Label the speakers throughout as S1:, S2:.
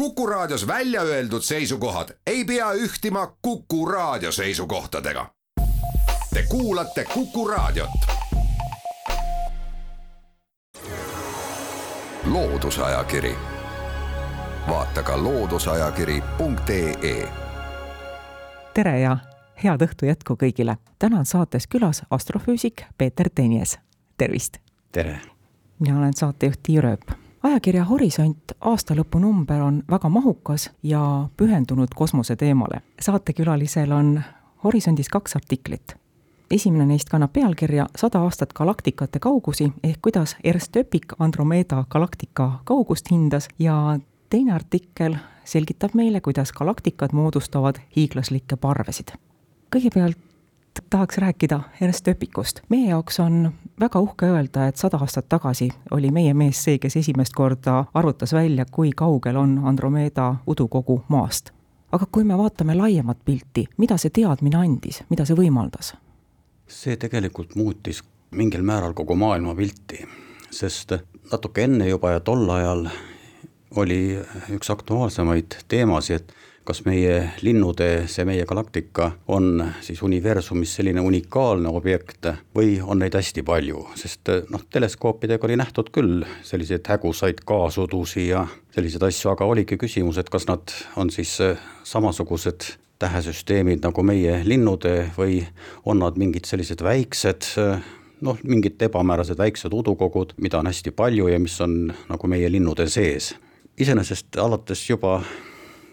S1: Kuku Raadios välja öeldud seisukohad ei pea ühtima Kuku Raadio seisukohtadega. Te kuulate Kuku Raadiot.
S2: loodusajakiri, vaata ka looduseajakiri.ee.
S3: tere ja head õhtu jätku kõigile. täna on saates külas astrofüüsik Peeter Tenjes. tervist!
S4: tere!
S3: mina olen saatejuht Tiia Rööp ajakirja Horisont aastalõpunumber on väga mahukas ja pühendunud kosmoseteemale. saatekülalisel on Horisondis kaks artiklit. esimene neist kannab pealkirja Sada aastat galaktikate kaugusi ehk kuidas Ernst Öpik Andromeda galaktika kaugust hindas ja teine artikkel selgitab meile, kuidas galaktikad moodustavad hiiglaslikke parvesid. kõigepealt tahaks rääkida Ernst Öpikust. meie jaoks on väga uhke öelda, et sada aastat tagasi oli meie mees see, kes esimest korda arvutas välja, kui kaugel on Andromeda udukogu maast. aga kui me vaatame laiemat pilti, mida see teadmine andis, mida see võimaldas?
S4: see tegelikult muutis mingil määral kogu maailmapilti, sest natuke enne juba ja tol ajal oli üks aktuaalsemaid teemasid, et kas meie linnutee, see meie galaktika on siis universumis selline unikaalne objekt või on neid hästi palju, sest noh, teleskoopidega oli nähtud küll selliseid hägusaid kaasudusi ja selliseid asju, aga oligi küsimus, et kas nad on siis samasugused tähesüsteemid nagu meie linnutee või on nad mingid sellised väiksed noh, mingid ebamäärased väiksed udukogud, mida on hästi palju ja mis on nagu meie linnutee sees. iseenesest alates juba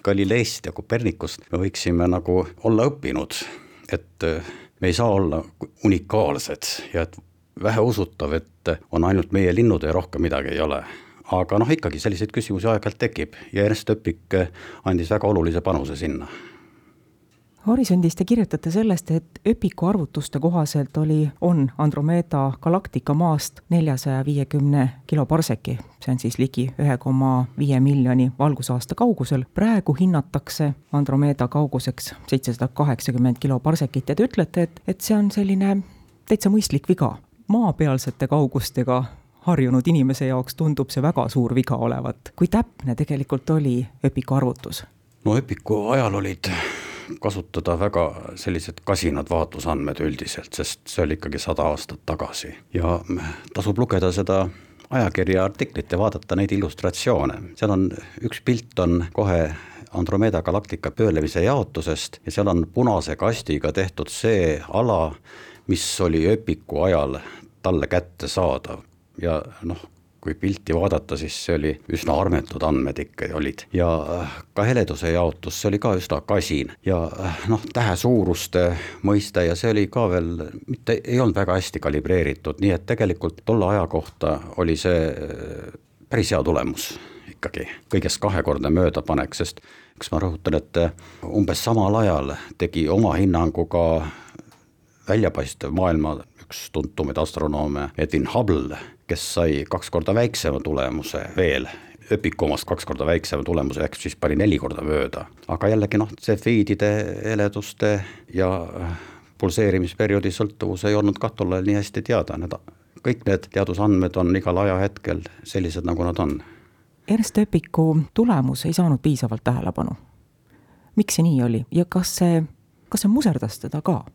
S4: Galileist ja Kopernikust me võiksime nagu olla õppinud, et äh, me ei saa olla unikaalsed ja et väheusutav, et on ainult meie linnud ja rohkem midagi ei ole. aga noh, ikkagi selliseid küsimusi aeg-ajalt tekib ja Ernst Öpik äh, andis väga olulise panuse sinna
S3: Horisondis te kirjutate sellest, et Öpiku arvutuste kohaselt oli, on Andromeda galaktika maast neljasaja viiekümne kiloparseki, see on siis ligi ühe koma viie miljoni valgusaasta kaugusel. praegu hinnatakse Andromeda kauguseks seitsesada kaheksakümmend kiloparsekit ja te ütlete, et, et see on selline täitsa mõistlik viga. maapealsete kaugustega harjunud inimese jaoks tundub see väga suur viga olevat. kui täpne tegelikult oli Öpiku arvutus?
S4: no Öpiku ajal olid kasutada väga sellised kasinad vaatlusandmed üldiselt, sest see oli ikkagi sada aastat tagasi. Ja tasub lugeda seda ajakirja artiklit ja vaadata neid illustratsioone, seal on üks pilt on kohe Andromeda galaktika pöörlemise jaotusest ja seal on punase kastiga tehtud see ala, mis oli öpiku ajal talle kättesaadav ja noh, kui pilti vaadata, siis see oli üsna armetud andmed ikka olid. Ja äh, ka heleduse jaotus, see oli ka üsna kasin. Ja äh, noh, tähe suuruste mõiste ja see oli ka veel mitte, ei olnud väga hästi kalibreeritud, nii et tegelikult tolle aja kohta oli see äh, päris hea tulemus ikkagi, kõigest kahekordne möödapanek, sest eks ma rõhutan, et umbes samal ajal tegi oma hinnangu ka väljapaistev maailma üks tuntumaid astronoome Edwin Hubble, kes sai kaks korda väiksema tulemuse veel öpiku omast kaks korda väiksema tulemuse, ehk siis pani neli korda mööda. aga jällegi noh, sefiidide heleduste ja pulseerimisperioodi sõltuvus ei olnud kah tol ajal nii hästi teada, need kõik need teadusandmed on igal ajahetkel sellised, nagu nad on.
S3: Ernst Öpiku tulemus ei saanud piisavalt tähelepanu. miks see nii oli ja kas see, kas see muserdas teda ka?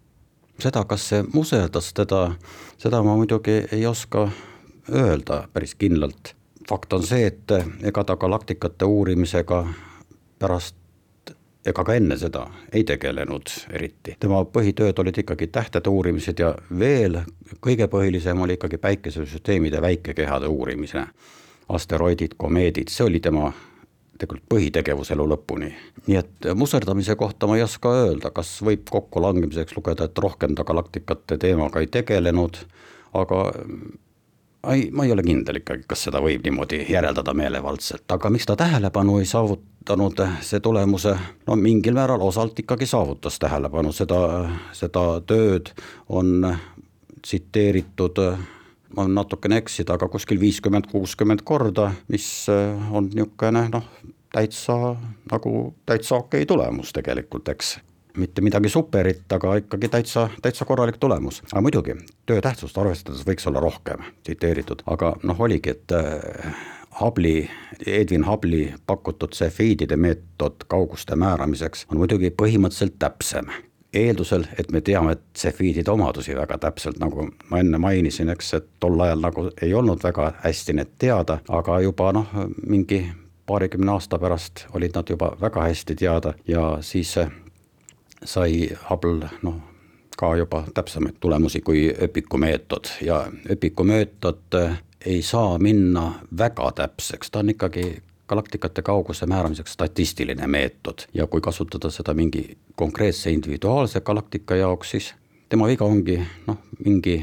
S4: Seda, kas see muserdas teda, seda ma muidugi ei oska öelda päris kindlalt. fakt on see, et ega ta galaktikate uurimisega pärast ega ka enne seda ei tegelenud eriti. tema põhitööd olid ikkagi tähtede uurimised ja veel kõige põhilisem oli ikkagi päikesesüsteemide väikekehade uurimine. asteroidid, komeedid, see oli tema tegelikult põhitegevus elu lõpuni. nii et muserdamise kohta ma ei oska öelda, kas võib kokkulangemiseks lugeda, et rohkem ta galaktikate teemaga ei tegelenud, aga ei, ma ei ole kindel ikkagi, kas seda võib niimoodi järeldada meelevaldselt, aga miks ta tähelepanu ei saavutanud, see tulemuse no mingil määral osalt ikkagi saavutas tähelepanu, seda, seda tööd on tsiteeritud ma võin natukene eksida, aga kuskil viiskümmend, kuuskümmend korda, mis on niisugune noh, täitsa nagu täitsa okei tulemus tegelikult, eks. Mitte midagi superit, aga ikkagi täitsa, täitsa korralik tulemus. aga muidugi, töö tähtsust arvestades võiks olla rohkem tsiteeritud, aga noh, oligi, et äh, Hubble'i, Edwin Hubble'i pakutud sefiidide meetod kauguste määramiseks on muidugi põhimõtteliselt täpsem eeldusel, et me teame tsefiidide omadusi väga täpselt, nagu ma enne mainisin, eks, et tol ajal nagu ei olnud väga hästi need teada, aga juba noh, mingi paarikümne aasta pärast olid nad juba väga hästi teada ja siis sai Hubble noh, ka juba täpsemaid tulemusi kui Öpiku meetod ja Öpiku meetod ei saa minna väga täpseks, ta on ikkagi galaktikate kauguse määramiseks statistiline meetod ja kui kasutada seda mingi konkreetse individuaalse galaktika jaoks, siis tema viga ongi noh, mingi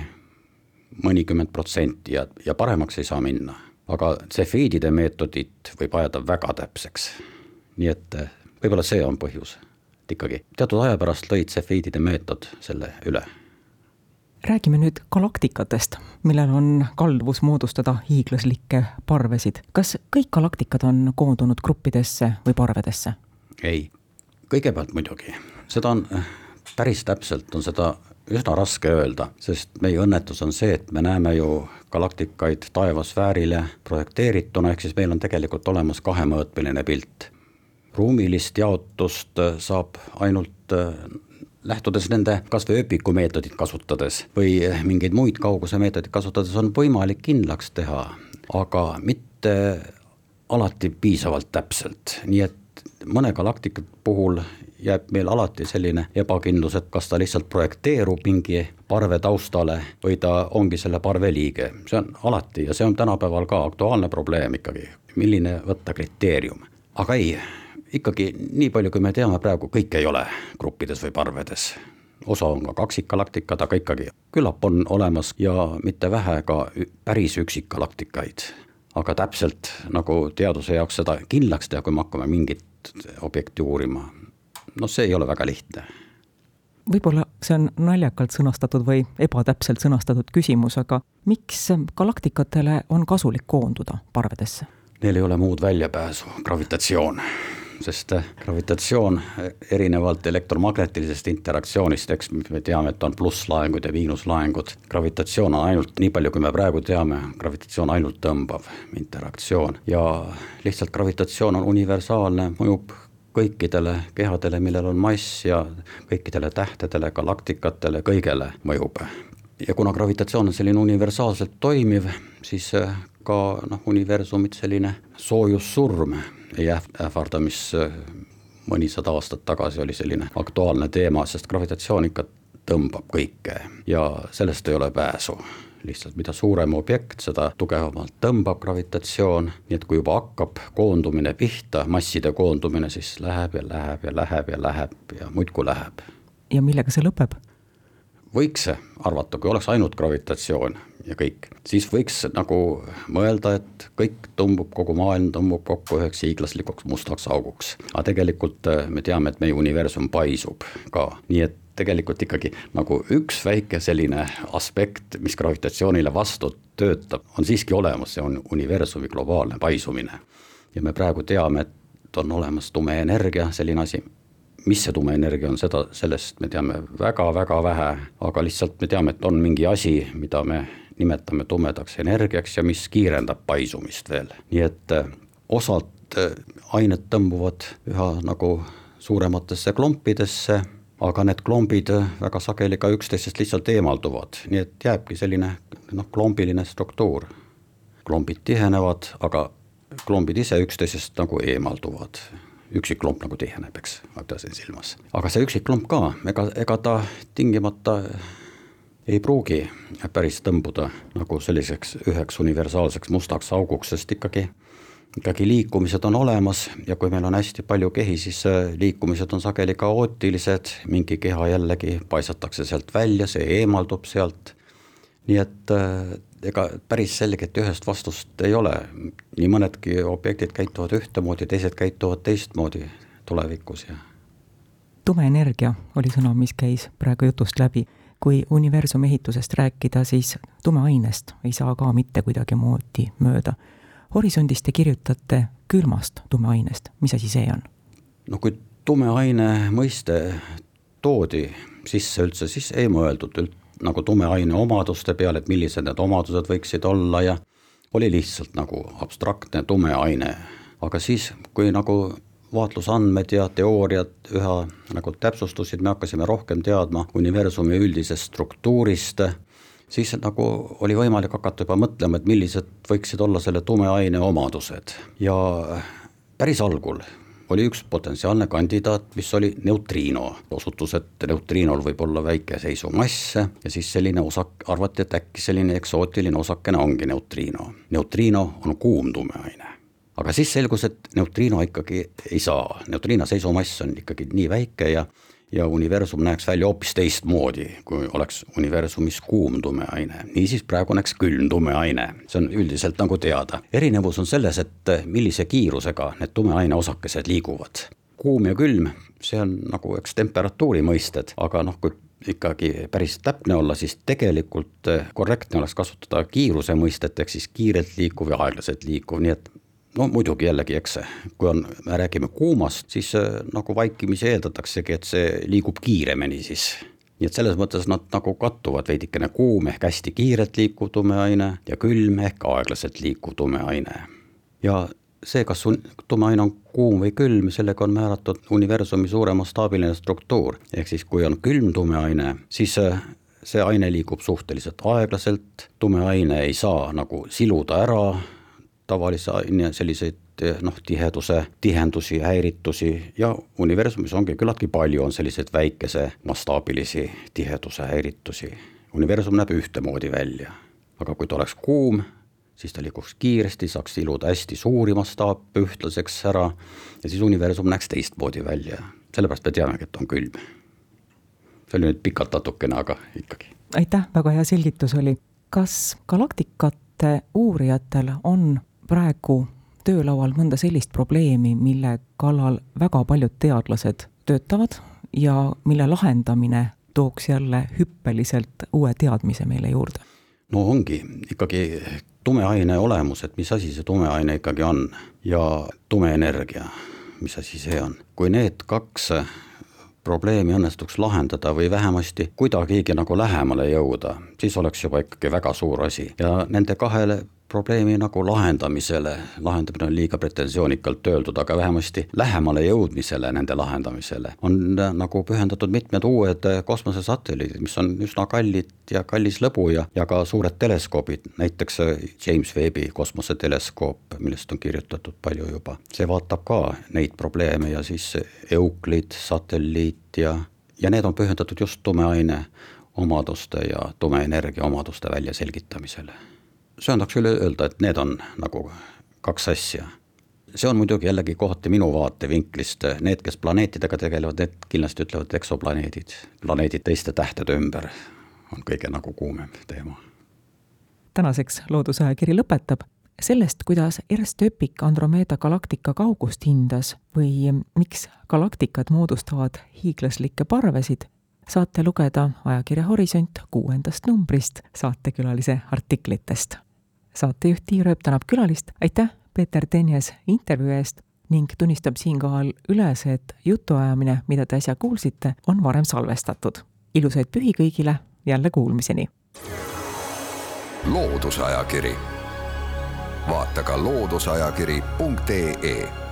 S4: mõnikümmend protsenti ja, ja paremaks ei saa minna. aga Cephidide meetodit võib ajada väga täpseks. nii et eh, võib-olla see on põhjus, et ikkagi teatud aja pärast lõid Cephidide meetod selle üle
S3: räägime nüüd galaktikatest, millel on kalduvus moodustada hiiglaslikke parvesid. kas kõik galaktikad on koondunud gruppidesse või parvedesse?
S4: ei, kõigepealt muidugi, seda on äh, päris täpselt, on seda üsna raske öelda, sest meie õnnetus on see, et me näeme ju galaktikaid taevasfäärile projekteerituna, ehk siis meil on tegelikult olemas kahemõõtmeline pilt. ruumilist jaotust äh, saab ainult äh, lähtudes nende kas või öpiku meetodit kasutades või mingeid muid kauguse meetodeid kasutades on võimalik kindlaks teha, aga mitte alati piisavalt täpselt, nii et mõne galaktika puhul jääb meil alati selline ebakindlus, et kas ta lihtsalt projekteerub mingi parve taustale või ta ongi selle parve liige, see on alati ja see on tänapäeval ka aktuaalne probleem ikkagi, milline võtta kriteerium, aga ei ikkagi nii palju, kui me teame praegu, kõik ei ole gruppides või parvedes. osa on ka kaksikgalaktikad, aga ikkagi küllap on olemas ja mitte vähe ka päris üksikgalaktikaid. aga täpselt nagu teaduse jaoks seda kindlaks teha, kui me hakkame mingit objekti uurima, no see ei ole väga lihtne
S3: võib-olla see on naljakalt sõnastatud või ebatäpselt sõnastatud küsimus, aga miks galaktikatele on kasulik koonduda parvedesse?
S4: Neil ei ole muud väljapääsu, gravitatsioon sest äh, gravitatsioon äh, erinevalt elektromagnetilisest interaktsioonist, eks me teame, et on plusslaengud ja miinuslaengud, gravitatsioon on ainult, nii palju kui me praegu teame, gravitatsioon ainult tõmbav interaktsioon ja lihtsalt gravitatsioon on universaalne, mõjub kõikidele kehadele, millel on mass ja kõikidele tähtedele, galaktikatele, kõigele mõjub. ja kuna gravitatsioon on selline universaalselt toimiv, siis äh, ka noh, universumit selline soojussurm ei ähvarda, mis äh, mõnisada aastat tagasi oli selline aktuaalne teema, sest gravitatsioon ikka tõmbab kõike ja sellest ei ole pääsu lihtsalt mida suurem objekt, seda tugevamalt tõmbab gravitatsioon, nii et kui juba hakkab koondumine pihta, masside koondumine, siis läheb ja läheb ja läheb ja läheb ja muudkui läheb.
S3: ja millega see lõpeb?
S4: Võiks arvata, kui oleks ainult gravitatsioon ja kõik, siis võiks nagu mõelda, et kõik tõmbub, kogu maailm tõmbub kokku üheks hiiglaslikuks mustaks auguks. aga tegelikult äh, me teame, et meie universum paisub ka, nii et tegelikult ikkagi nagu üks väike selline aspekt, mis gravitatsioonile vastu töötab, on siiski olemas, see on universumi globaalne paisumine. ja me praegu teame, et on olemas tume energia, selline asi, mis see tume energia on, seda, sellest me teame väga-väga vähe, aga lihtsalt me teame, et on mingi asi, mida me nimetame tumedaks energiaks ja mis kiirendab paisumist veel, nii et äh, osalt äh, ained tõmbuvad üha nagu suurematesse klompidesse, aga need klombid äh, väga sageli ka üksteisest lihtsalt eemalduvad, nii et jääbki selline noh, klombiline struktuur. klombid tihenevad, aga klombid ise üksteisest nagu eemalduvad üksikklomp nagu tiheneb, eks, ma pidasin silmas. aga see üksikklomp ka, ega, ega ta tingimata ei pruugi päris tõmbuda nagu selliseks üheks universaalseks mustaks auguks, sest ikkagi ikkagi liikumised on olemas ja kui meil on hästi palju kehi, siis äh, liikumised on sageli kaootilised, mingi keha jällegi paisatakse sealt välja, see eemaldub sealt. nii et äh, ega päris selget ühest vastust ei ole, nii mõnedki objektid käituvad ühtemoodi, teised käituvad teistmoodi tulevikus ja.
S3: tume energia oli sõna, mis käis praegu jutust läbi kui universumi ehitusest rääkida, siis tumeainest ei saa ka mitte kuidagimoodi mööda. Horisondist te kirjutate külmast tumeainest, mis asi see on?
S4: no kui tumeaine mõiste toodi sisse üldse, siis ei mõeldud üld, nagu tumeaine omaduste peale, et millised need omadused võiksid olla ja oli lihtsalt nagu abstraktne tume aine. aga siis, kui nagu vaatlusandmed ja teooriad üha nagu täpsustusid, me hakkasime rohkem teadma universumi üldisest struktuurist, siis nagu oli võimalik hakata juba mõtlema, et millised võiksid olla selle tume aine omadused ja päris algul oli üks potentsiaalne kandidaat, mis oli neutriino. osutus, et neutriinol võib olla väike seisumass ja siis selline osak, arvati, et äkki selline eksootiline osakene ongi neutriino. neutriino on kuum tumeaine. aga siis selgus, et neutriino ikkagi ei saa, neutriino seisumass on ikkagi nii väike ja ja universum näeks välja hoopis teistmoodi, kui oleks universumis kuum tumeaine. niisiis praegu näeks külm tumeaine, see on üldiselt nagu teada. erinevus on selles, et millise kiirusega need tumeaine osakesed liiguvad. kuum ja külm, see on nagu eks temperatuuri mõisted, aga noh, kui ikkagi päris täpne olla, siis tegelikult korrektne oleks kasutada kiiruse mõistet, ehk siis kiirelt liikuv ja aeglaselt liikuv, nii et no muidugi jällegi, eks kui on, me räägime kuumast, siis nagu vaikimisi eeldataksegi, et see liigub kiiremini siis. nii et selles mõttes nad nagu kattuvad veidikene, kuum ehk hästi kiirelt liikuv tumeaine ja külm ehk aeglaselt liikuv tumeaine. ja see, kas tumeaine on kuum või külm, sellega on määratud universumi suuremastaabiline struktuur, ehk siis kui on külm tumeaine, siis see aine liigub suhteliselt aeglaselt, tumeaine ei saa nagu siluda ära tavalise aine selliseid noh, tiheduse, tihendusi, häiritusi ja universumis ongi küllaltki palju, on selliseid väikese mastaabilisi tiheduse häiritusi. universum näeb ühtemoodi välja, aga kui ta oleks kuum, siis ta liiguks kiiresti, saaks iluda hästi suuri mastaape ühtlaseks ära ja siis universum näeks teistmoodi välja, sellepärast me teamegi, et on külm. see oli nüüd pikalt natukene, aga ikkagi.
S3: aitäh, väga hea selgitus oli. kas galaktikate uurijatel on praegu töölaual mõnda sellist probleemi, mille kallal väga paljud teadlased töötavad ja mille lahendamine tooks jälle hüppeliselt uue teadmise meile juurde?
S4: no ongi ikkagi tumeaine olemus, et mis asi see tumeaine ikkagi on ja tume energia, mis asi see on. kui need kaks probleemi õnnestuks lahendada või vähemasti kuidagigi nagu lähemale jõuda, siis oleks juba ikkagi väga suur asi ja nende kahele probleemi nagu lahendamisele, lahendamine on liiga pretensioonikalt öeldud, aga vähemasti lähemale jõudmisele, nende lahendamisele. On äh, nagu pühendatud mitmed uued äh, kosmosesatelliidid, mis on üsna kallid ja kallis lõbu ja, ja ka suured teleskoobid, näiteks äh, James Webbi kosmoseteleskoop, millest on kirjutatud palju juba. see vaatab ka neid probleeme ja siis Euclid, satelliit ja, ja need on pühendatud just tumeaine omaduste ja tumeenergia omaduste väljaselgitamisele söandaks üle öelda, et need on nagu kaks asja. see on muidugi jällegi kohati minu vaatevinklist, need, kes planeetidega tegelevad, need kindlasti ütlevad eksoplaneedid, planeedid teiste tähtede ümber on kõige nagu kuumem teema.
S3: tänaseks Loodusajakiri lõpetab sellest, kuidas Ernst Öpik Andromeeda galaktika kaugust hindas või miks galaktikad moodustavad hiiglaslikke parvesid, saate lugeda ajakirja Horisont kuuendast numbrist saatekülalise artiklitest saatejuht Tiia Rööp tänab külalist, aitäh, Peeter Tenjes, intervjuu eest ning tunnistab siinkohal üles, et jutuajamine, mida te äsja kuulsite, on varem salvestatud. ilusaid pühi kõigile, jälle kuulmiseni!
S2: loodusajakiri, vaata ka looduseajakiri.ee